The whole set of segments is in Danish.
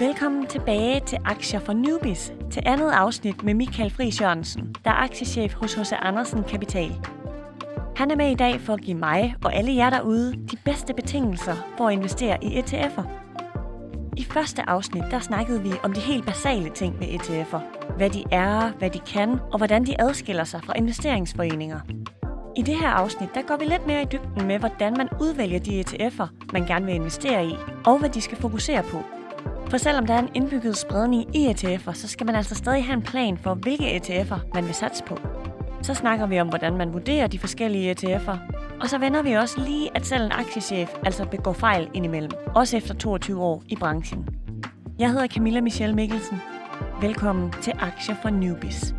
Velkommen tilbage til Aktier for Newbies, til andet afsnit med Michael Friis Jørgensen, der er aktiechef hos H.C. Andersen Kapital. Han er med i dag for at give mig og alle jer derude de bedste betingelser for at investere i ETF'er. I første afsnit der snakkede vi om de helt basale ting med ETF'er. Hvad de er, hvad de kan og hvordan de adskiller sig fra investeringsforeninger. I det her afsnit der går vi lidt mere i dybden med, hvordan man udvælger de ETF'er, man gerne vil investere i, og hvad de skal fokusere på. For selvom der er en indbygget spredning i ETF'er, så skal man altså stadig have en plan for, hvilke ETF'er man vil satse på. Så snakker vi om, hvordan man vurderer de forskellige ETF'er. Og så vender vi også lige, at selv en aktiechef altså begår fejl indimellem, også efter 22 år i branchen. Jeg hedder Camilla Michelle Mikkelsen. Velkommen til Aktier for Newbies.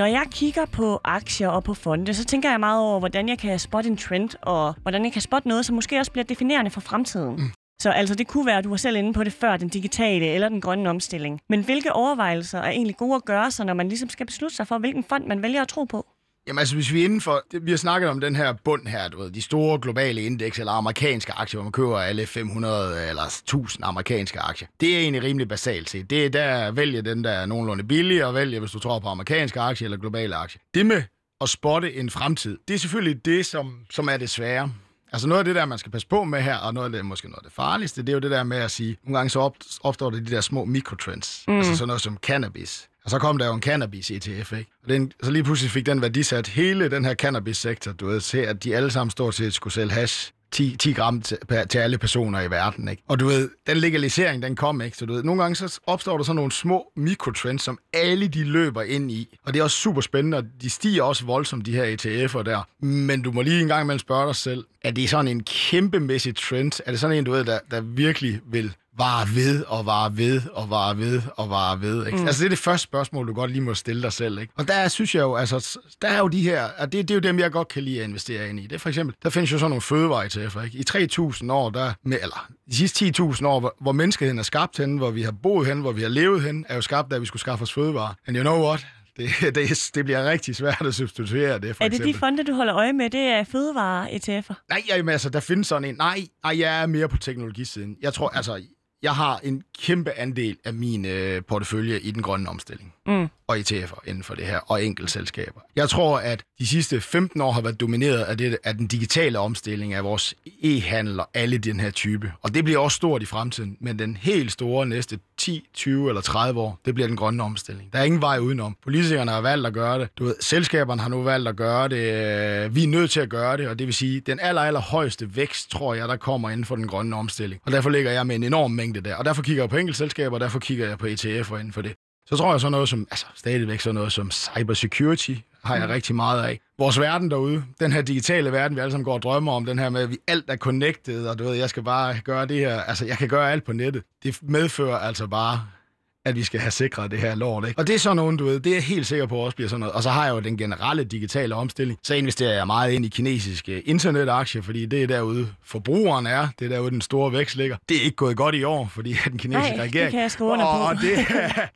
Når jeg kigger på aktier og på fonde, så tænker jeg meget over, hvordan jeg kan spotte en trend, og hvordan jeg kan spotte noget, som måske også bliver definerende for fremtiden. Mm. Så altså, det kunne være, at du var selv inde på det før, den digitale eller den grønne omstilling. Men hvilke overvejelser er egentlig gode at gøre sig, når man ligesom skal beslutte sig for, hvilken fond man vælger at tro på? Jamen altså, hvis vi er inden for... Vi har snakket om den her bund her, du ved, de store globale indeks eller amerikanske aktier, hvor man køber alle 500 eller 1000 amerikanske aktier. Det er egentlig rimelig basalt set. Det er der, vælge den, der er nogenlunde billig, og vælge, hvis du tror på amerikanske aktier eller globale aktier. Det med at spotte en fremtid, det er selvfølgelig det, som, som er det svære. Altså noget af det der, man skal passe på med her, og noget af det, måske noget af det farligste, det er jo det der med at sige, nogle gange så opstår det de der små mikrotrends. Mm. Altså sådan noget som cannabis. Og så kom der jo en cannabis-ETF, ikke? Og den, så lige pludselig fik den værdisat hele den her cannabis-sektor, du ved, til at de alle sammen stort set skulle sælge hash 10, 10 gram til, til alle personer i verden, ikke? Og du ved, den legalisering, den kom, ikke? Så du ved, nogle gange så opstår der sådan nogle små mikrotrends, som alle de løber ind i. Og det er også super spændende, og de stiger også voldsomt, de her ETF'er der. Men du må lige en gang imellem spørge dig selv, er det sådan en kæmpemæssig trend? Er det sådan en, du ved, der, der virkelig vil var ved og var ved og var ved og var ved. Ikke? Mm. Altså det er det første spørgsmål, du godt lige må stille dig selv. Ikke? Og der synes jeg jo, altså, der er jo de her, og det, det er jo dem, jeg godt kan lide at investere ind i. Det er for eksempel, der findes jo sådan nogle fødevarer til, ikke? I 3.000 år, der, med, eller de sidste 10.000 år, hvor, hvor menneskeheden er skabt hen, hvor vi har boet hen, hvor vi har levet hen, er jo skabt, da vi skulle skaffe os fødevarer. And you know what? Det, det, det bliver rigtig svært at substituere det, for Er det eksempel. de fonde, du holder øje med? Det er fødevare-ETF'er? Nej, jamen, altså, der findes sådan en. Nej, nej, jeg er mere på teknologisiden. Jeg tror, altså, jeg har en kæmpe andel af min øh, portefølje i den grønne omstilling. Mm. Og ETF'er inden for det her, og enkeltselskaber. Jeg tror, at de sidste 15 år har været domineret af, det, af den digitale omstilling af vores e-handel og alle den her type. Og det bliver også stort i fremtiden, men den helt store næste 10, 20 eller 30 år, det bliver den grønne omstilling. Der er ingen vej udenom. Politikerne har valgt at gøre det. Du ved, selskaberne har nu valgt at gøre det. Øh, vi er nødt til at gøre det, og det vil sige, den aller, aller højeste vækst, tror jeg, der kommer inden for den grønne omstilling. Og derfor ligger jeg med en enorm mængde der. Og derfor kigger jeg på enkeltselskaber, og derfor kigger jeg på ETF'er inden for det. Så tror jeg så noget som, altså stadigvæk så noget som cybersecurity, har jeg mm. rigtig meget af. Vores verden derude, den her digitale verden, vi alle sammen går og drømmer om, den her med, at vi alt er connected, og du ved, jeg skal bare gøre det her, altså jeg kan gøre alt på nettet. Det medfører altså bare at vi skal have sikret det her lort. Ikke? Og det er sådan nogen, du ved, det er jeg helt sikker på også bliver sådan noget. Og så har jeg jo den generelle digitale omstilling. Så investerer jeg meget ind i kinesiske internetaktier, fordi det er derude forbrugeren er. Det er derude den store vækst ligger. Det er ikke gået godt i år, fordi den kinesiske Nej, regering... det kan jeg skrive under på. Og det,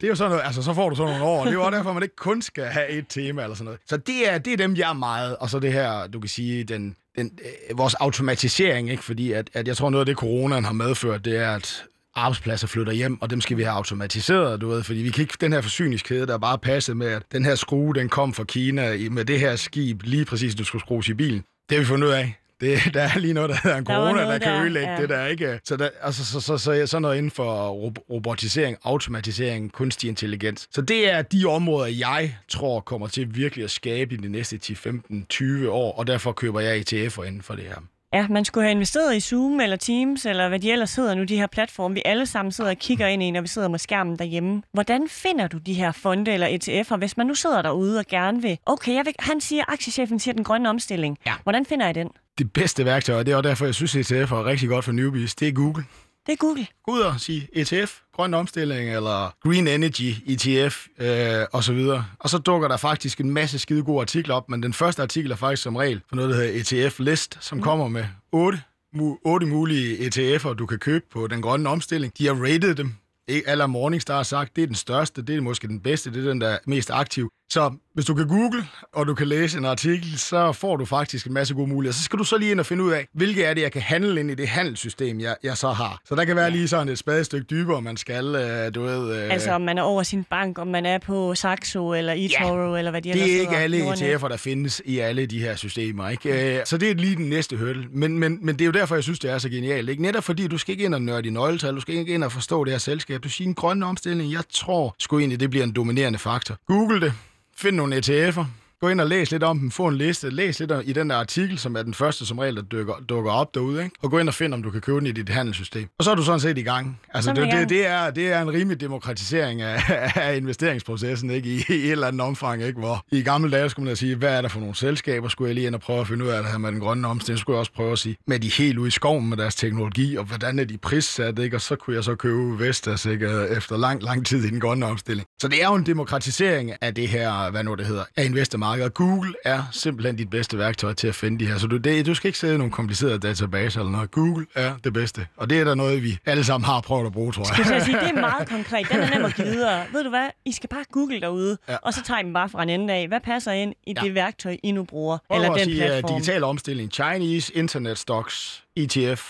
det er jo sådan noget, altså så får du sådan nogle år. Det er jo også derfor, man ikke kun skal have et tema eller sådan noget. Så det er, det er dem, jeg er meget. Og så det her, du kan sige, den, den, øh, vores automatisering, ikke? fordi at, at jeg tror noget af det, coronaen har medført, det er, at arbejdspladser flytter hjem, og dem skal vi have automatiseret, du ved, fordi vi kan ikke, den her forsyningskæde, der bare passet med, at den her skrue, den kom fra Kina med det her skib, lige præcis, du skulle skrues i bilen. Det har vi fundet ud af. Det, der er lige noget, der hedder en corona, der, der kan ødelægge ja. det der, ikke? Så, der, altså, så, så, så, så noget inden for robotisering, automatisering, kunstig intelligens. Så det er de områder, jeg tror kommer til virkelig at skabe i de næste 10, 15, 20 år, og derfor køber jeg ETF'er inden for det her. Ja, man skulle have investeret i Zoom eller Teams, eller hvad de ellers hedder nu, de her platforme, vi alle sammen sidder og kigger ind i, når vi sidder med skærmen derhjemme. Hvordan finder du de her fonde eller ETF'er, hvis man nu sidder derude og gerne vil... Okay, jeg vil, han siger, aktiechefen siger den grønne omstilling. Ja. Hvordan finder jeg den? Det bedste værktøj, og det er også derfor, jeg synes, ETF'er er rigtig godt for newbies, det er Google. Det er Google. Gå ud og sige ETF, grøn omstilling, eller green energy, ETF, øh, og så videre. Og så dukker der faktisk en masse skide gode artikler op, men den første artikel er faktisk som regel for noget, der hedder ETF List, som mm. kommer med otte, mu- otte mulige ETF'er, du kan købe på den grønne omstilling. De har rated dem. Eller Morningstar har sagt, det er den største, det er måske den bedste, det er den, der er mest aktiv. Så hvis du kan google, og du kan læse en artikel, så får du faktisk en masse gode muligheder. Så skal du så lige ind og finde ud af, hvilke er det, jeg kan handle ind i det handelssystem, jeg, jeg så har. Så der kan være lige sådan et spadestykke dybere, man skal, øh, du ved... Øh, Altså om man er over sin bank, om man er på Saxo eller eToro, ja, eller hvad de det er ikke hedder. alle Nordnet. ETF'er, der findes i alle de her systemer. Ikke? Øh, Så det er lige den næste hurdle. Men, men, men det er jo derfor, jeg synes, det er så genialt. Ikke? Netop fordi, du skal ikke ind og nørde i nøgletal, du skal ikke ind og forstå det her selskab. Du siger en grøn omstilling. Jeg tror sgu egentlig, det bliver en dominerende faktor. Google det. Find nogle ETF'er. Gå ind og læs lidt om dem, få en liste, læs lidt i den der artikel, som er den første som regel, der dukker, dukker op derude, ikke? og gå ind og find, om du kan købe den i dit handelssystem. Og så er du sådan set i gang. Altså, Så det, det, det, er, det er en rimelig demokratisering af, af investeringsprocessen, ikke? I, I et eller andet omfang, ikke? Hvor i gamle dage skulle man da sige, hvad er der for nogle selskaber, skulle jeg lige ind og prøve at finde ud af det her med den grønne omstilling, skulle jeg også prøve at sige, med de helt ude i skoven med deres teknologi, og hvordan er de prissat, ikke? Og så kunne jeg så købe Vestas, ikke? Efter lang, lang tid i den grønne omstilling. Så det er jo en demokratisering af det her, hvad nu det hedder, af investormarkedet. Google er simpelthen dit bedste værktøj til at finde de her. Så du, det, du skal ikke sidde i nogle komplicerede databaser eller noget. Google er det bedste. Og det er der noget, vi alle sammen har prøvet at bruge, tror jeg. Skal jeg sige, det er meget konkret. Den er nem at give videre. Ved du hvad? I skal bare google derude, Ja. og så tager I dem bare fra en ende af. Hvad passer ind i Ja. det værktøj, I nu bruger? Prøv eller den sige platform? digital omstilling, Chinese Internet Stocks, ETF,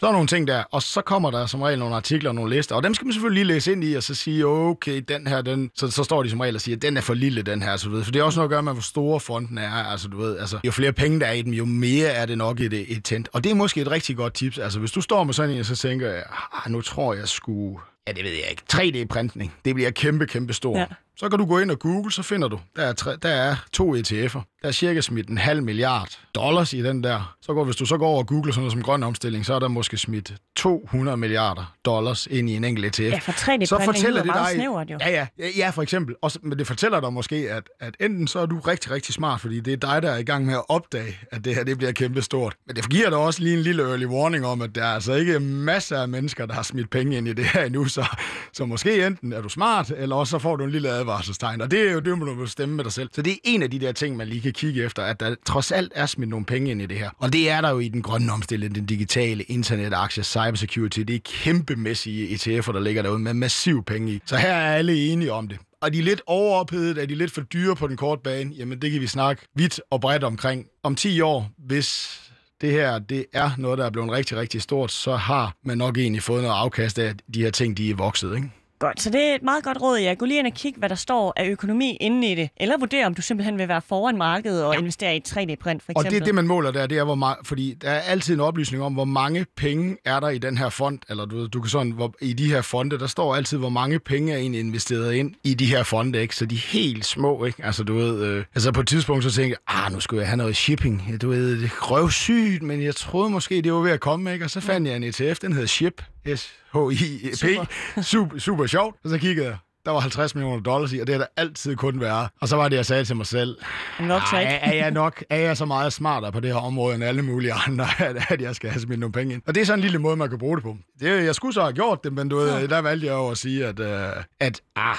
så er nogle ting der, og så kommer der som regel nogle artikler og nogle lister, og dem skal man selvfølgelig lige læse ind i, og så sige, okay, den her, den, så, så står de som regel og siger, den er for lille, den her, så du ved. For det er også noget at gøre med, hvor store fonden er, altså du ved, altså, jo flere penge der er i dem, jo mere er det nok et, et tent. Og det er måske et rigtig godt tips, altså hvis du står med sådan en, så tænker jeg, ah, nu tror jeg skulle, ja det ved jeg ikke, 3D-printning, det bliver kæmpe, kæmpe stort. Ja. Så kan du gå ind og google, så finder du, der er, tre, der er to ETF'er. Der er cirka smidt en halv milliard dollars i den der. Så går, hvis du så går over og googler sådan noget som grøn omstilling, så er der måske smidt 200 milliarder dollars ind i en enkelt ETF. Ja, for 3D-printing så fortæller det dig, snævert jo. Ja, ja, ja, for eksempel. Også, men det fortæller dig måske, at, at enten så er du rigtig, rigtig smart, fordi det er dig, der er i gang med at opdage, at det her det bliver kæmpe stort. Men det giver dig også lige en lille early warning om, at der er altså ikke masser af mennesker, der har smidt penge ind i det her endnu, så, så måske enten er du smart, eller også så får du en lille advarselstegn. Og det er jo det, må du bestemme med dig selv. Så det er en af de der ting, man lige kan kigge efter, at der trods alt er smidt nogle penge ind i det her. Og det er der jo i den grønne omstilling, den digitale internetaktie, cybersecurity. Det er kæmpemæssige ETF'er, der ligger derude med massiv penge i. Så her er alle enige om det. Og de er lidt overophedet, er de lidt for dyre på den korte bane? Jamen det kan vi snakke vidt og bredt omkring. Om 10 år, hvis det her det er noget, der er blevet rigtig, rigtig stort, så har man nok egentlig fået noget afkast af, at de her ting, de er vokset, ikke? Godt, så det er et meget godt råd, ja. Gå lige ind og kig, hvad der står af økonomi inde i det. Eller vurder, om du simpelthen vil være foran markedet og ja. investere i et 3D-print, for Og eksempel. det, det, man måler der, det er, hvor meget, fordi der er altid en oplysning om, hvor mange penge er der i den her fond, eller du, du kan sådan, hvor, i de her fonde, der står altid, hvor mange penge er egentlig investeret ind i de her fonde, ikke? Så de er helt små, ikke? Altså, du ved, øh, altså på et tidspunkt, så tænkte jeg, ah, nu skulle jeg have noget shipping. Du ved, det er røvsygt, men jeg troede måske, det var ved at komme, ikke? Og så fandt jeg en ETF, den hedder SHIP, S-H-I-P, super. super, super sjovt. Og så kiggede jeg, der var 50 millioner dollars i, og det har der altid kun været. Og så var det, jeg sagde til mig selv, "Ej, ikke. er jeg nok er jeg så meget smartere på det her område end alle mulige andre, at, at jeg skal have smidt nogle penge ind. Og det er sådan en lille måde, man kan bruge det på. Det, jeg skulle så have gjort det, men du ved, der valgte jeg jo at sige, at, uh, at ah,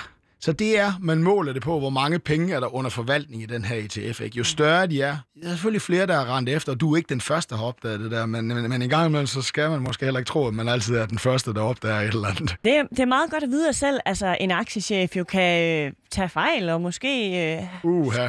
så det er, man måler det på, hvor mange penge er der under forvaltning i den her ETF. Ikke? Jo større de er, der er selvfølgelig flere, der er rendt efter, og du er ikke den første, der har opdaget det der, men, men, men en gang imellem, så skal man måske heller ikke tro, at man altid er den første, der opdager et eller andet. Det, er- det er meget godt at vide, at selv altså, en aktiechef jo kan øh, tage fejl, og måske... Øh, Uha.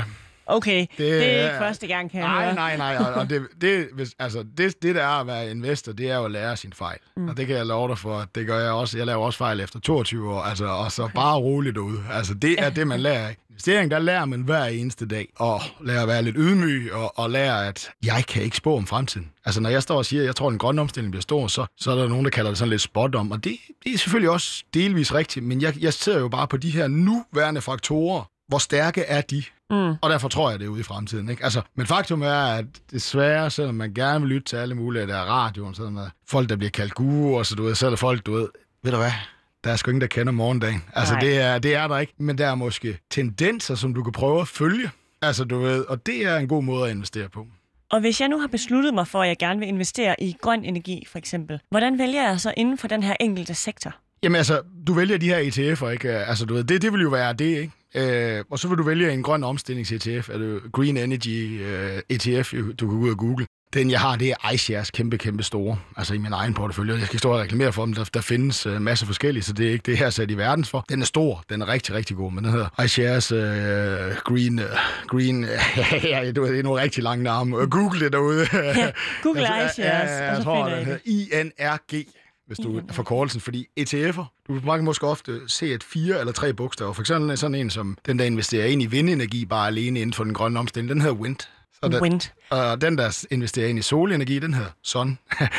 Okay, det, det er ikke første gang, kan jeg Nej, høre. nej, nej. Og, og det, det, hvis, altså, det, det, der er at være investor, det er jo at lære sin fejl. Mm. Og det kan jeg love dig for, det gør jeg også. Jeg laver også fejl efter 22 år, altså, og så bare roligt ud. Altså, det er det, man lærer. Investering, der lærer man hver eneste dag, og lærer at være lidt ydmyg, og, og lærer, at jeg kan ikke spå om fremtiden. Altså, når jeg står og siger, at jeg tror, at den grønne omstilling bliver stor, så, så er der nogen, der kalder det sådan lidt spot om, og det, det er selvfølgelig også delvis rigtigt, men jeg, jeg ser jo bare på de her nuværende faktorer, hvor stærke er de? Mm. Og derfor tror jeg, det er ude i fremtiden. Ikke? Altså, men faktum er, at desværre, selvom man gerne vil lytte til alle mulige der radioen, sådan med folk, der bliver kaldt guru, og så du ved, så er der folk, du ved, ved du hvad, der er sgu ingen, der kender morgendagen. Altså, Nej. det er, det er der ikke. Men der er måske tendenser, som du kan prøve at følge. Altså, du ved, og det er en god måde at investere på. Og hvis jeg nu har besluttet mig for, at jeg gerne vil investere i grøn energi, for eksempel, hvordan vælger jeg så inden for den her enkelte sektor? Jamen altså, du vælger de her ETF'er, ikke? Altså, du ved, det, det vil jo være det, ikke? Øh, og så vil du vælge en grøn omstillings-ETF, eller Green Energy øh, ETF, du kan gå ud og google. Den, jeg har, det er iShares kæmpe, kæmpe store. Altså i min egen portefølje. Jeg skal ikke stå og reklamere for dem. Der, der findes uh, masser forskellige, så det er ikke det her sat i verdens for. Den er stor. Den er rigtig, rigtig god. Men den hedder iShares uh, Green... Uh, green ja, du ved, det er nogle rigtig lange navne. Google det derude. ja, Google iShares, ja, jeg, og så tror, finder den hedder INRG hvis du er forkortelsen, fordi ETF'er, du kan måske ofte se et fire eller tre bogstaver. For eksempel sådan en som den, der investerer ind i vindenergi bare alene inden for den grønne omstilling, den hedder Wind. Så den, Wind. Og den, der investerer ind i solenergi, den hedder Sun.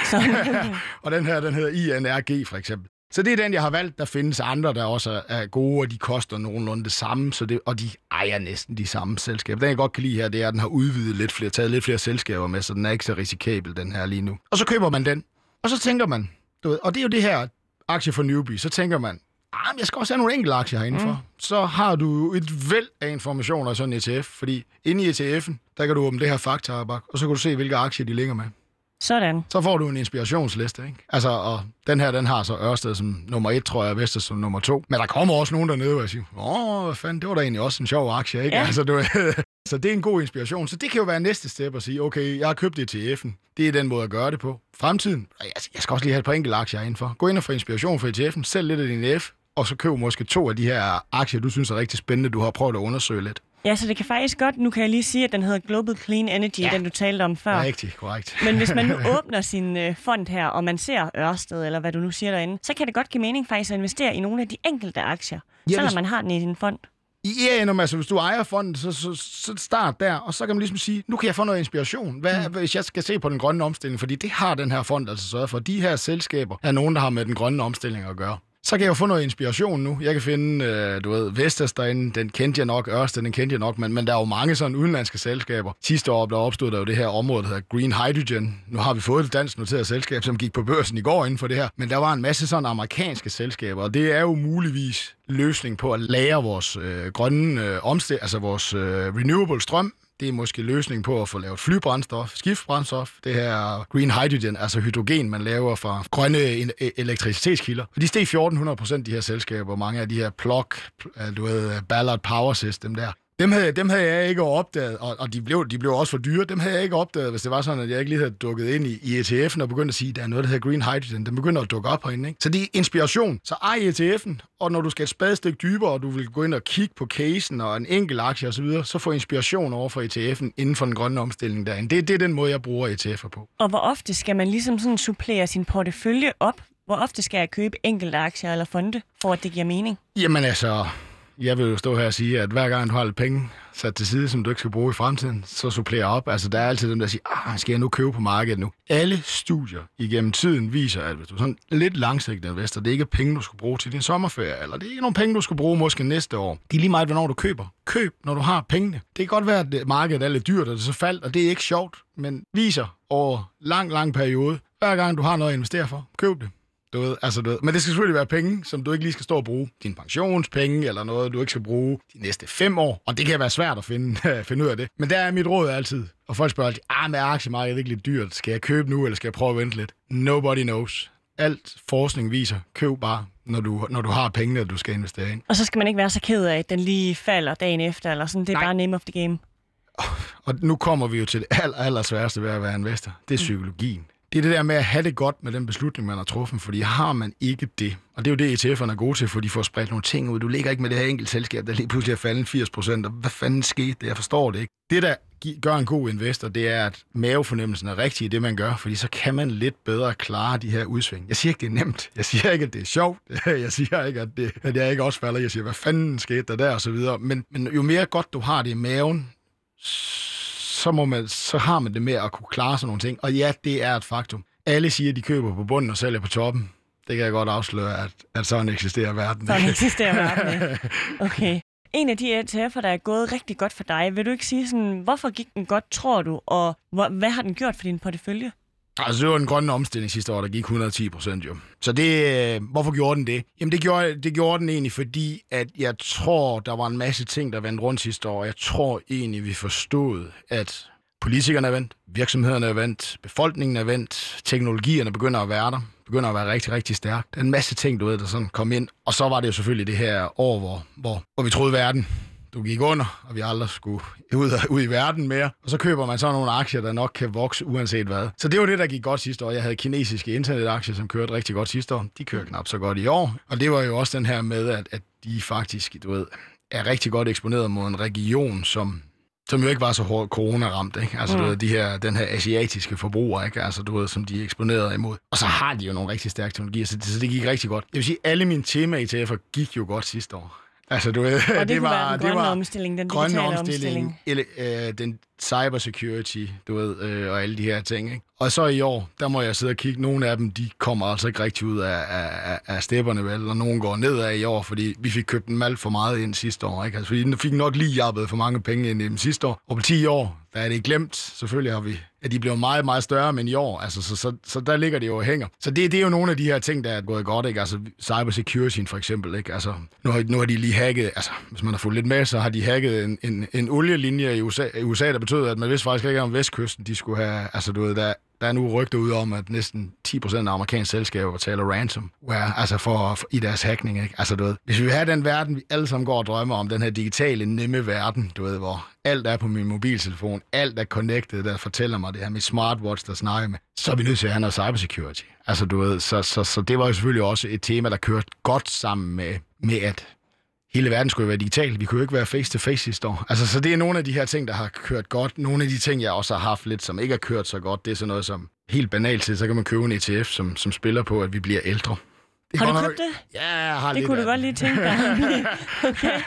Sun. og den her, den hedder INRG for eksempel. Så det er den, jeg har valgt. Der findes andre, der også er gode, og de koster nogenlunde det samme, så det, og de ejer næsten de samme selskaber. Den, jeg godt kan lide her, det er, at den har udvidet lidt flere, taget lidt flere selskaber med, så den er ikke så risikabel, den her lige nu. Og så køber man den, og så tænker man, du ved, og det er jo det her aktie for newbie, så tænker man, ah, jeg skal også have nogle enkelte aktier herinde for. Mm. Så har du et væld af informationer i sådan en ETF, fordi inde i ETF'en, der kan du åbne det her fakta og så kan du se, hvilke aktier de ligger med. Sådan. Så får du en inspirationsliste, ikke? Altså, og den her, den har så Ørsted som nummer et, tror jeg, Vestas som nummer to. Men der kommer også nogen dernede, hvor jeg siger, åh, hvad fanden, det var da egentlig også en sjov aktie, ikke? Ja. Altså, du, så det er en god inspiration. Så det kan jo være næste step at sige, okay, jeg har købt ETF'en. Det er den måde at gøre det på. Fremtiden, jeg skal også lige have et par enkelte aktier indenfor. Gå ind og få inspiration for ETF'en, sælg lidt af din F, og så køb måske to af de her aktier, du synes er rigtig spændende, du har prøvet at undersøge lidt. Ja, så det kan faktisk godt, nu kan jeg lige sige, at den hedder Global Clean Energy, ja. den du talte om før. Rigtig, korrekt. Men hvis man nu åbner sin øh, fond her, og man ser Ørsted, eller hvad du nu siger derinde, så kan det godt give mening faktisk at investere i nogle af de enkelte aktier, ja, selvom hvis... man har den i din fond. Ja, når man, altså, hvis du ejer fonden, så, så, så start der, og så kan man ligesom sige, nu kan jeg få noget inspiration, hvad, mm. hvis jeg skal se på den grønne omstilling, fordi det har den her fond altså sørget for. De her selskaber er nogen, der har med den grønne omstilling at gøre så kan jeg jo få noget inspiration nu. Jeg kan finde, øh, du ved, Vestas derinde, den kendte jeg nok, Ørsted, den kendte jeg nok, men, men der er jo mange sådan udenlandske selskaber. Sidste år der opstod der jo det her område, der hedder Green Hydrogen. Nu har vi fået et dansk noteret selskab, som gik på børsen i går inden for det her, men der var en masse sådan amerikanske selskaber, og det er jo muligvis løsning på at lære vores øh, grønne øh, omstilling, altså vores øh, renewable strøm, det er måske løsningen på at få lavet flybrændstof, skiftbrændstof, det her green hydrogen, altså hydrogen, man laver fra grønne e- elektricitetskilder. Og de steg 1400 procent, de her selskaber, mange af de her plug, du ved, Ballard Power System der. Dem havde, dem havde jeg ikke opdaget, og, og de, blev, de blev også for dyre. Dem havde jeg ikke opdaget, hvis det var sådan, at jeg ikke lige havde dukket ind i, i ETF'en og begyndt at sige, at der er noget, der hedder green hydrogen. Den begynder at dukke op herinde. Ikke? Så det er inspiration. Så ej ETF'en, og når du skal et spadestik dybere, og du vil gå ind og kigge på casen og en enkelt aktie osv., så, videre, så få inspiration over for ETF'en inden for den grønne omstilling derinde. Det, det er den måde, jeg bruger ETF'er på. Og hvor ofte skal man ligesom sådan supplere sin portefølje op? Hvor ofte skal jeg købe enkelte aktier eller fonde, for at det giver mening? Jamen altså, jeg vil jo stå her og sige, at hver gang du har lidt penge sat til side, som du ikke skal bruge i fremtiden, så supplerer op. Altså, der er altid dem, der siger, ah, skal jeg nu købe på markedet nu? Alle studier igennem tiden viser, at hvis du er sådan lidt langsigtet investor, det er ikke penge, du skal bruge til din sommerferie, eller det er ikke nogen penge, du skal bruge måske næste år. Det er lige meget, hvornår du køber. Køb, når du har pengene. Det kan godt være, at markedet er lidt dyrt, og det så faldt, og det er ikke sjovt, men viser over lang, lang periode, hver gang du har noget at investere for, køb det. Du ved, altså, du ved. Men det skal selvfølgelig være penge, som du ikke lige skal stå og bruge. Din pensionspenge eller noget, du ikke skal bruge de næste fem år. Og det kan være svært at finde, finde ud af det. Men der er mit råd altid. Og folk spørger altid, ah, men er aktiemarkedet ikke lidt dyrt? Skal jeg købe nu, eller skal jeg prøve at vente lidt? Nobody knows. Alt forskning viser, køb bare, når du, når du har pengene, du skal investere ind. Og så skal man ikke være så ked af, at den lige falder dagen efter, eller sådan. Det er Nej. bare name of the game. Og nu kommer vi jo til det aller, aller sværeste ved at være investor. Det er psykologien. Det er det der med at have det godt med den beslutning, man har truffet, fordi har man ikke det, og det er jo det, ETF'erne er gode til, for de får spredt nogle ting ud. Du ligger ikke med det her enkelt selskab, der lige pludselig er faldet 80 procent, og hvad fanden skete det? Jeg forstår det ikke. Det, der gør en god investor, det er, at mavefornemmelsen er rigtig i det, man gør, fordi så kan man lidt bedre klare de her udsving. Jeg siger ikke, det er nemt. Jeg siger ikke, at det er sjovt. Jeg siger ikke, at, det, at jeg ikke også falder. Jeg siger, hvad fanden skete der der, og så videre. Men, men jo mere godt du har det i maven, så, må man, så har man det med at kunne klare sådan nogle ting. Og ja, det er et faktum. Alle siger, at de køber på bunden og sælger på toppen. Det kan jeg godt afsløre, at, at sådan eksisterer verden. Sådan eksisterer verden, Okay. En af de ETF'er, der er gået rigtig godt for dig, vil du ikke sige sådan, hvorfor gik den godt, tror du, og hvad har den gjort for din portefølje? Altså, det var en grønne omstilling sidste år, der gik 110 procent jo. Så det, øh, hvorfor gjorde den det? Jamen, det gjorde, det gjorde den egentlig, fordi at jeg tror, der var en masse ting, der vendte rundt sidste år. Jeg tror egentlig, vi forstod, at politikerne er vendt, virksomhederne er vendt, befolkningen er vendt, teknologierne begynder at være der, begynder at være rigtig, rigtig stærkt. Der er en masse ting, du ved, der sådan kom ind. Og så var det jo selvfølgelig det her år, hvor, hvor, hvor vi troede, verden du gik under, og vi aldrig skulle ud, ud i verden mere. Og så køber man så nogle aktier, der nok kan vokse uanset hvad. Så det var det, der gik godt sidste år. Jeg havde kinesiske internetaktier, som kørte rigtig godt sidste år. De kører knap så godt i år. Og det var jo også den her med, at, at de faktisk, du ved, er rigtig godt eksponeret mod en region, som som jo ikke var så hårdt corona-ramt, ikke? Altså, mm. du ved, de her, den her asiatiske forbruger, ikke? Altså, du ved, som de er eksponeret imod. Og så har de jo nogle rigtig stærke teknologier, så det, så det gik rigtig godt. Jeg vil sige, alle mine tema-ETF'er gik jo godt sidste år. Altså, du ved, og det, det var, den grønne det var omstilling, den digitale omstilling. Ele, øh, den cybersecurity, du ved, øh, og alle de her ting. Ikke? Og så i år, der må jeg sidde og kigge. Nogle af dem, de kommer altså ikke rigtig ud af, af, af stepperne, vel? Og nogle går nedad i år, fordi vi fik købt dem alt for meget ind sidste år. Ikke? Altså, fordi den fik nok lige jappet for mange penge ind i dem sidste år. Og på 10 år, der er det glemt. Selvfølgelig har vi, at de bliver meget, meget større, men i år, altså, så, så, så der ligger det jo og hænger. Så det, det er jo nogle af de her ting, der er gået godt, ikke? Altså cybersecurity for eksempel, ikke? Altså, nu har, nu har de lige hacket, altså, hvis man har fulgt lidt med, så har de hacket en, en, en olielinje i USA, i USA, der betød, at man vidste faktisk ikke om vestkysten, de skulle have, altså du ved, der, der er nu rygter ud om, at næsten 10% af amerikanske selskaber betaler ransom, where, altså for, for, i deres hackning. Ikke? Altså, du ved, hvis vi vil have den verden, vi alle sammen går og drømmer om, den her digitale, nemme verden, du ved, hvor alt er på min mobiltelefon, alt er connected, der fortæller mig det her, med smartwatch, der snakker med, så er vi nødt til at have noget cybersecurity. Altså, du ved, så, så, så det var jo selvfølgelig også et tema, der kørte godt sammen med, med at hele verden skulle jo være digital. Vi kunne jo ikke være face-to-face sidste år. Altså, så det er nogle af de her ting, der har kørt godt. Nogle af de ting, jeg også har haft lidt, som ikke har kørt så godt, det er sådan noget som helt banalt til, så kan man købe en ETF, som, som spiller på, at vi bliver ældre. Det har du købt det? Ja, jeg har det lidt kunne du godt lige tænke dig. okay.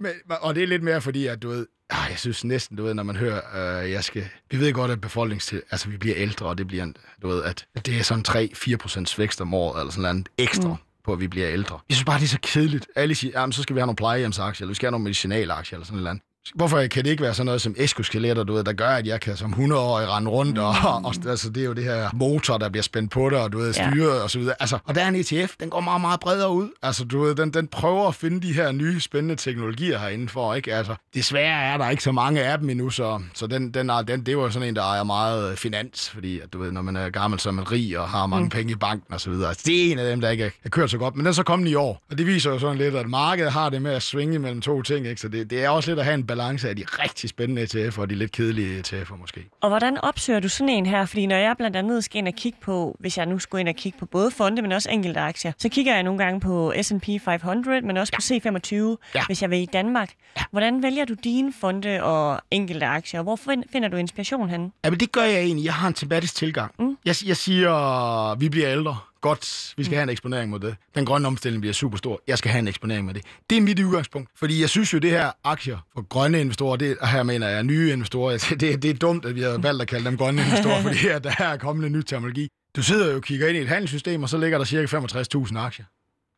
Men, og det er lidt mere fordi, at du ved, ah, jeg synes næsten, du ved, når man hører, øh, jeg skal... Vi ved godt, at befolknings... Altså, vi bliver ældre, og det bliver, du ved, at det er sådan 3-4 procents vækst om året, eller sådan noget ekstra. Mm på, at vi bliver ældre. Jeg synes bare, det er så kedeligt. Alle siger, jamen, så skal vi have nogle plejehjemsaktier, eller vi skal have nogle medicinalaktier, eller sådan noget. Hvorfor kan det ikke være sådan noget som eskoskeletter, du ved, der gør, at jeg kan som 100-årig rende rundt, og, mm. og, altså, det er jo det her motor, der bliver spændt på dig, og du ved, styret ja. og så videre. Altså, og der er en ETF, den går meget, meget bredere ud. Altså, du ved, den, den prøver at finde de her nye, spændende teknologier herinde for, ikke? Altså, desværre er der ikke så mange af dem endnu, så, så den, den, den, det var sådan en, der ejer meget finans, fordi, at, du ved, når man er gammel, så er man rig og har mange mm. penge i banken og så videre. Altså, det er en af dem, der ikke er kørt så godt, men den er så kommet i år, og det viser jo sådan lidt, at markedet har det med at svinge mellem to ting, ikke? Så det, det er også lidt at have en balance af de rigtig spændende ETF'er og de lidt kedelige ETF'er måske. Og hvordan opsøger du sådan en her? Fordi når jeg blandt andet skal ind og kigge på, hvis jeg nu skulle ind og kigge på både fonde, men også enkelte aktier, så kigger jeg nogle gange på S&P 500, men også ja. på C25, ja. hvis jeg vil i Danmark. Ja. Hvordan vælger du dine fonde og enkelte aktier? Hvor finder du inspiration henne? Ja, men det gør jeg egentlig. Jeg har en tematisk tilgang. Mm. Jeg, jeg siger, vi bliver ældre godt, vi skal mm. have en eksponering mod det. Den grønne omstilling bliver super stor. Jeg skal have en eksponering med det. Det er mit udgangspunkt. Fordi jeg synes jo, det her aktier for grønne investorer, det her mener jeg nye investorer, det, det, det er dumt, at vi har valgt at kalde dem grønne investorer, fordi her, der er kommet en ny terminologi. Du sidder jo og kigger ind i et handelssystem, og så ligger der cirka 65.000 aktier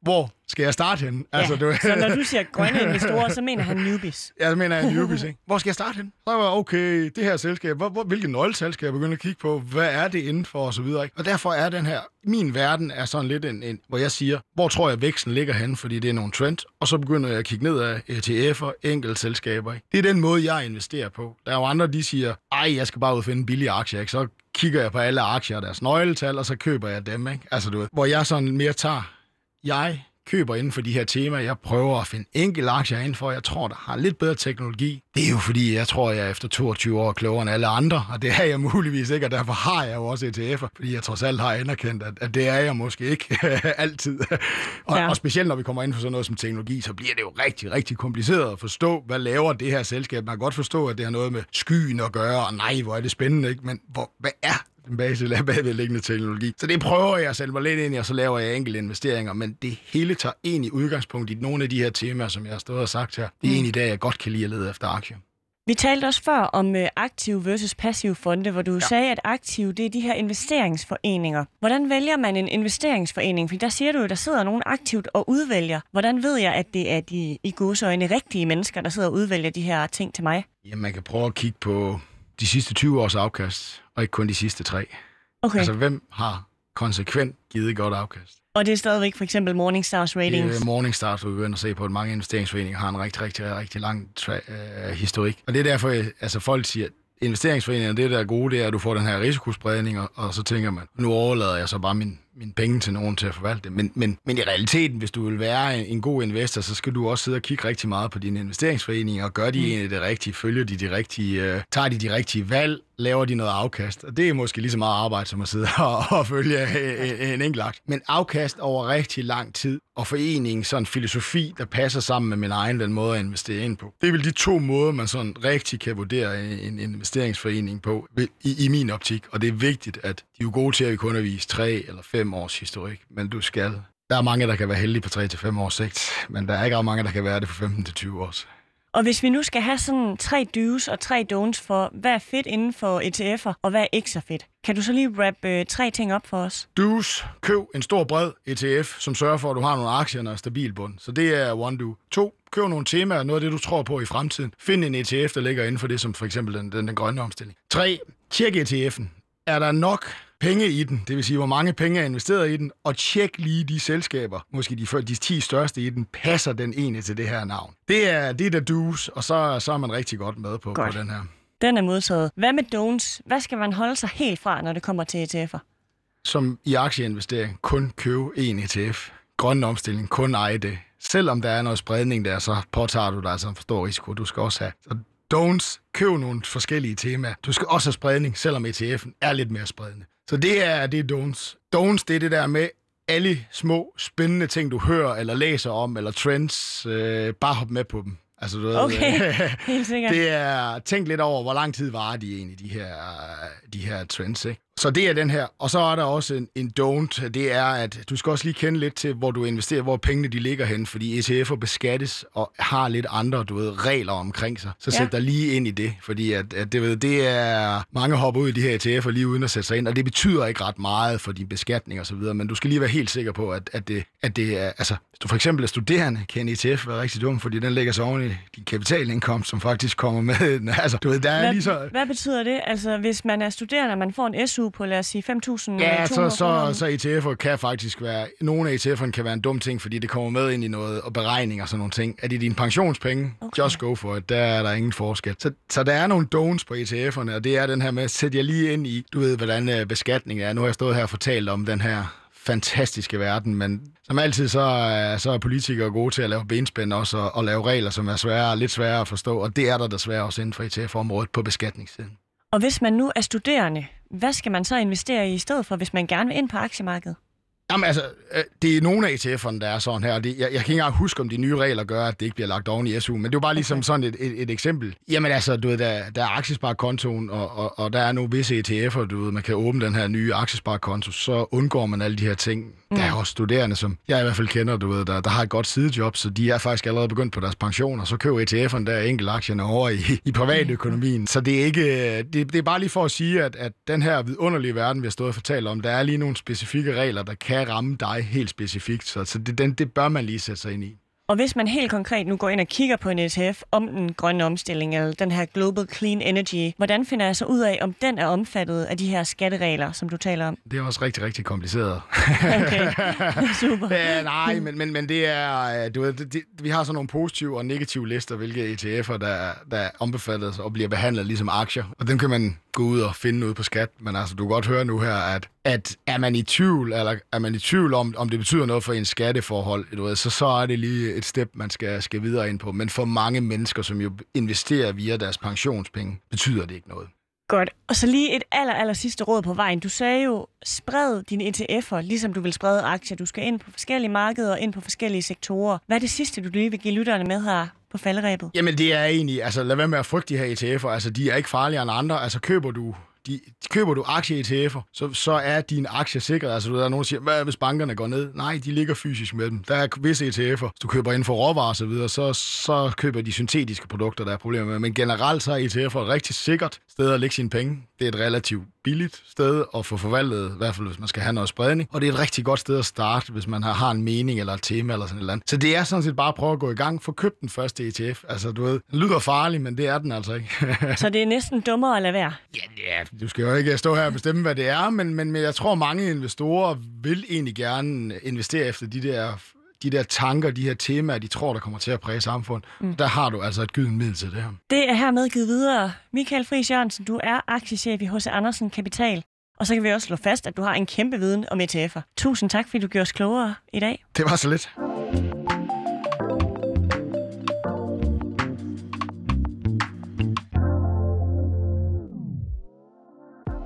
hvor skal jeg starte henne? Ja, altså, du... så når du siger grønne investorer, så mener han newbies. Ja, så mener jeg newbies, ikke? Hvor skal jeg starte henne? Så var okay, det her selskab, hvor, hvor, hvilke nøgletal skal jeg begynde at kigge på? Hvad er det indenfor? Og så videre, ikke? Og derfor er den her, min verden er sådan lidt en, en hvor jeg siger, hvor tror jeg væksten ligger henne, fordi det er nogle trend, og så begynder jeg at kigge ned af ETF'er, enkelte selskaber, ikke? Det er den måde, jeg investerer på. Der er jo andre, de siger, ej, jeg skal bare ud og finde billige aktier, ikke? Så kigger jeg på alle aktier og deres nøgletal, og så køber jeg dem, ikke? Altså, du ved, hvor jeg sådan mere tager, jeg køber inden for de her temaer. Jeg prøver at finde enkelte aktier inden for, jeg tror, der har lidt bedre teknologi. Det er jo fordi, jeg tror, jeg er efter 22 år klogere end alle andre, og det er jeg muligvis ikke, og derfor har jeg jo også ETF'er, fordi jeg trods alt har anerkendt, at, at det er jeg måske ikke altid. og, ja. og specielt når vi kommer ind for sådan noget som teknologi, så bliver det jo rigtig, rigtig kompliceret at forstå, hvad laver det her selskab. Man kan godt forstå, at det har noget med skyen at gøre, og nej, hvor er det spændende, ikke? men hvor, hvad er den base bagvedliggende teknologi. Så det prøver jeg sætte mig lidt ind i, og så laver jeg enkelte investeringer, men det hele tager egentlig udgangspunkt i nogle af de her temaer, som jeg har stået og sagt her. Det er mm. egentlig der, jeg godt kan lide at lede efter aktier. Vi talte også før om øh, aktiv versus passiv fonde, hvor du ja. sagde, at aktiv det er de her investeringsforeninger. Hvordan vælger man en investeringsforening? For der siger du jo, der sidder nogen aktivt og udvælger. Hvordan ved jeg, at det er de i godsøjne rigtige mennesker, der sidder og udvælger de her ting til mig? Jamen, man kan prøve at kigge på de sidste 20 års afkast, og ikke kun de sidste tre. Okay. Altså, hvem har konsekvent givet godt afkast? Og det er stadigvæk for eksempel Morningstars ratings? Det er Morningstars, vi begynder at se på, at mange investeringsforeninger har en rigtig, rigtig, rigtig lang tra- øh, historik. Og det er derfor, altså folk siger, investeringsforeninger, det der er gode, det er, at du får den her risikospredning, og, og så tænker man, nu overlader jeg så bare min, mine penge til nogen til at forvalte det. Men, men, men i realiteten, hvis du vil være en, en god investor, så skal du også sidde og kigge rigtig meget på dine investeringsforeninger, og gør de mm. egentlig det rigtige, følger de de rigtige, øh, tager de de rigtige valg, laver de noget afkast. Og det er måske lige så meget arbejde, som at sidde og, og følge en, en enkelt akt. Men afkast over rigtig lang tid, og foreningen, sådan en filosofi, der passer sammen med min egen den måde at investere ind på. Det er vel de to måder, man sådan rigtig kan vurdere en investeringsforening på, i, i min optik. Og det er vigtigt, at de er gode til at vi kun har vist tre eller fem års historik, men du skal. Der er mange, der kan være heldige på 3 til fem års sigt, men der er ikke ret mange, der kan være det på 15 til 20 års. Og hvis vi nu skal have sådan tre do's og tre don'ts for, hvad er fedt inden for ETF'er, og hvad er ikke så fedt, kan du så lige wrap øh, tre ting op for os? Do's, køb en stor bred ETF, som sørger for, at du har nogle aktier og stabil bund. Så det er one do. To, køb nogle temaer, noget af det, du tror på i fremtiden. Find en ETF, der ligger inden for det, som for eksempel den, den, den grønne omstilling. Tre, tjek ETF'en. Er der nok penge i den, det vil sige, hvor mange penge er investeret i den, og tjek lige de selskaber, måske de, de 10 største i den, passer den egentlig til det her navn. Det er det, der dus, og så, så er man rigtig godt med på, godt. på den her. Den er modtaget. Hvad med don'ts? Hvad skal man holde sig helt fra, når det kommer til ETF'er? Som i aktieinvestering, kun købe en ETF. Grøn omstilling, kun eje det. Selvom der er noget spredning der, så påtager du dig altså en for stor risiko, du skal også have. Så don'ts, køb nogle forskellige temaer. Du skal også have spredning, selvom ETF'en er lidt mere spredende. Så det er, det er don'ts. Don'ts, det er det der med alle små, spændende ting, du hører eller læser om, eller trends, øh, bare hop med på dem. Altså, du ved, okay, helt sikkert. Det er, tænk lidt over, hvor lang tid var de egentlig, de her, de her trends, ikke? Så det er den her. Og så er der også en, en don't. Det er, at du skal også lige kende lidt til, hvor du investerer, hvor pengene de ligger hen, fordi ETF'er beskattes og har lidt andre, du ved, regler omkring sig. Så ja. sæt dig lige ind i det, fordi at, at det, ved, det er, mange hopper ud i de her ETF'er lige uden at sætte sig ind, og det betyder ikke ret meget for din beskatning og så videre, men du skal lige være helt sikker på, at, at, det, at det er, altså, hvis du for eksempel er studerende, kan en ETF være rigtig dum, fordi den lægger sig oven i din kapitalindkomst, som faktisk kommer med. Altså, du ved, der er hvad, lige så... hvad betyder det? Altså, hvis man er studerende, og man får en SU på, lad os sige, 5.000 Ja, så, så, så ETF'er kan faktisk være... Nogle af ETF'erne kan være en dum ting, fordi det kommer med ind i noget, og beregning og sådan nogle ting. Er det dine pensionspenge? Okay. Just go for it. Der er der ingen forskel. Så, så der er nogle don'ts på ETF'erne, og det er den her med, at sætte jer lige ind i, du ved, hvordan øh, beskatningen er. Nu har jeg stået her og fortalt om den her fantastiske verden, men som altid så er, så er politikere gode til at lave benspænd også, og, og lave regler, som er svære, lidt svære at forstå, og det er der desværre også inden for ETF-området på beskatningssiden. Og hvis man nu er studerende, hvad skal man så investere i i stedet for, hvis man gerne vil ind på aktiemarkedet? Jamen altså, øh, det er nogle af ETF'erne, der er sådan her. Det, jeg, jeg kan ikke engang huske, om de nye regler gør, at det ikke bliver lagt oven i SU, men det er bare ligesom okay. sådan et, et, et eksempel. Jamen altså, du ved, der, der er aktiesparekontoen, og, og, og der er nogle visse ETF'er, du ved, man kan åbne den her nye aktiesparekonto, så undgår man alle de her ting. Mm. Der er også studerende, som jeg i hvert fald kender, du ved, der, der har et godt sidejob, så de er faktisk allerede begyndt på deres pension, og så køber ETF'erne der enkelt aktierne over i, i privatøkonomien. Så det er ikke, det, det er bare lige for at sige, at, at den her vidunderlige verden, vi har stået og fortalt om, der er lige nogle specifikke regler, der kan ramme dig helt specifikt, så, så det, den, det bør man lige sætte sig ind i. Og hvis man helt konkret nu går ind og kigger på en ETF om den grønne omstilling, eller den her Global Clean Energy, hvordan finder jeg så ud af, om den er omfattet af de her skatteregler, som du taler om? Det er også rigtig, rigtig kompliceret. Okay, super. ja, nej, men, men, men det er, øh, du ved, det, det, vi har sådan nogle positive og negative lister, hvilke ETF'er, der, der er ombefattet og bliver behandlet ligesom aktier. Og dem kan man gå ud og finde ud på skat. Men altså, du kan godt høre nu her, at, at er man i tvivl, eller er man i tvivl om, om det betyder noget for en skatteforhold, du ved, så, så er det lige et step, man skal, skal videre ind på. Men for mange mennesker, som jo investerer via deres pensionspenge, betyder det ikke noget. Godt. Og så lige et aller, aller sidste råd på vejen. Du sagde jo, spred dine ETF'er, ligesom du vil sprede aktier. Du skal ind på forskellige markeder og ind på forskellige sektorer. Hvad er det sidste, du lige vil give lytterne med her på falderæbet? Jamen det er egentlig, altså lad være med at frygte de her ETF'er. Altså de er ikke farligere end andre. Altså køber du de, køber du aktie ETF'er, så, så er din aktie sikret. Altså, der er nogen, der siger, hvad hvis bankerne går ned? Nej, de ligger fysisk med dem. Der er visse ETF'er. Hvis du køber inden for råvarer og så videre, så, så køber de syntetiske produkter, der er problemer med. Men generelt så er ETF'er et rigtig sikkert sted at lægge sine penge. Det er et relativt billigt sted at få forvaltet, i hvert fald hvis man skal have noget spredning. Og det er et rigtig godt sted at starte, hvis man har, har en mening eller et tema eller sådan et eller andet. Så det er sådan set bare at prøve at gå i gang. Få købt den første ETF. Altså, du ved, den lyder farlig, men det er den altså ikke. så det er næsten dummere at lade være? Ja, ja, du skal jo ikke stå her og bestemme, hvad det er, men, men, men jeg tror, mange investorer vil egentlig gerne investere efter de der de der tanker, de her temaer, de tror, der kommer til at præge samfundet. Mm. Der har du altså et gyden middel til det her. Det er hermed givet videre. Michael Friis Jørgensen, du er aktiechef i H.C. Andersen Kapital. Og så kan vi også slå fast, at du har en kæmpe viden om ETF'er. Tusind tak, fordi du gjorde os klogere i dag. Det var så lidt.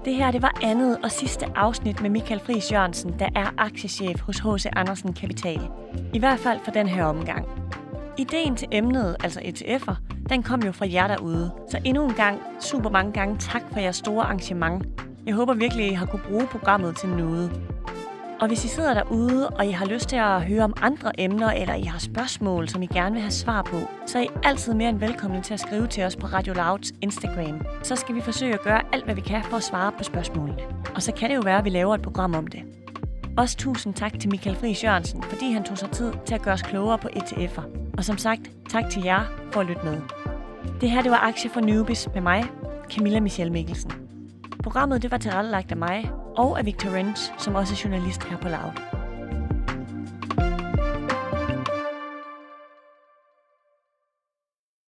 Det her det var andet og sidste afsnit med Michael Friis Jørgensen, der er aktiechef hos H.C. Andersen Kapital. I hvert fald for den her omgang. Ideen til emnet, altså ETF'er, den kom jo fra jer derude. Så endnu en gang, super mange gange tak for jeres store engagement. Jeg håber virkelig, I har kunne bruge programmet til noget. Og hvis I sidder derude, og I har lyst til at høre om andre emner, eller I har spørgsmål, som I gerne vil have svar på, så er I altid mere end velkomne til at skrive til os på Radio Louds Instagram. Så skal vi forsøge at gøre alt, hvad vi kan for at svare på spørgsmålene. Og så kan det jo være, at vi laver et program om det. Også tusind tak til Michael Friis Jørgensen, fordi han tog sig tid til at gøre os klogere på ETF'er. Og som sagt, tak til jer for at lytte med. Det her det var Aktie for Newbies med mig, Camilla Michelle Mikkelsen. Programmet det var tilrettelagt af mig og af Victor Renz, som også er journalist her på Loud.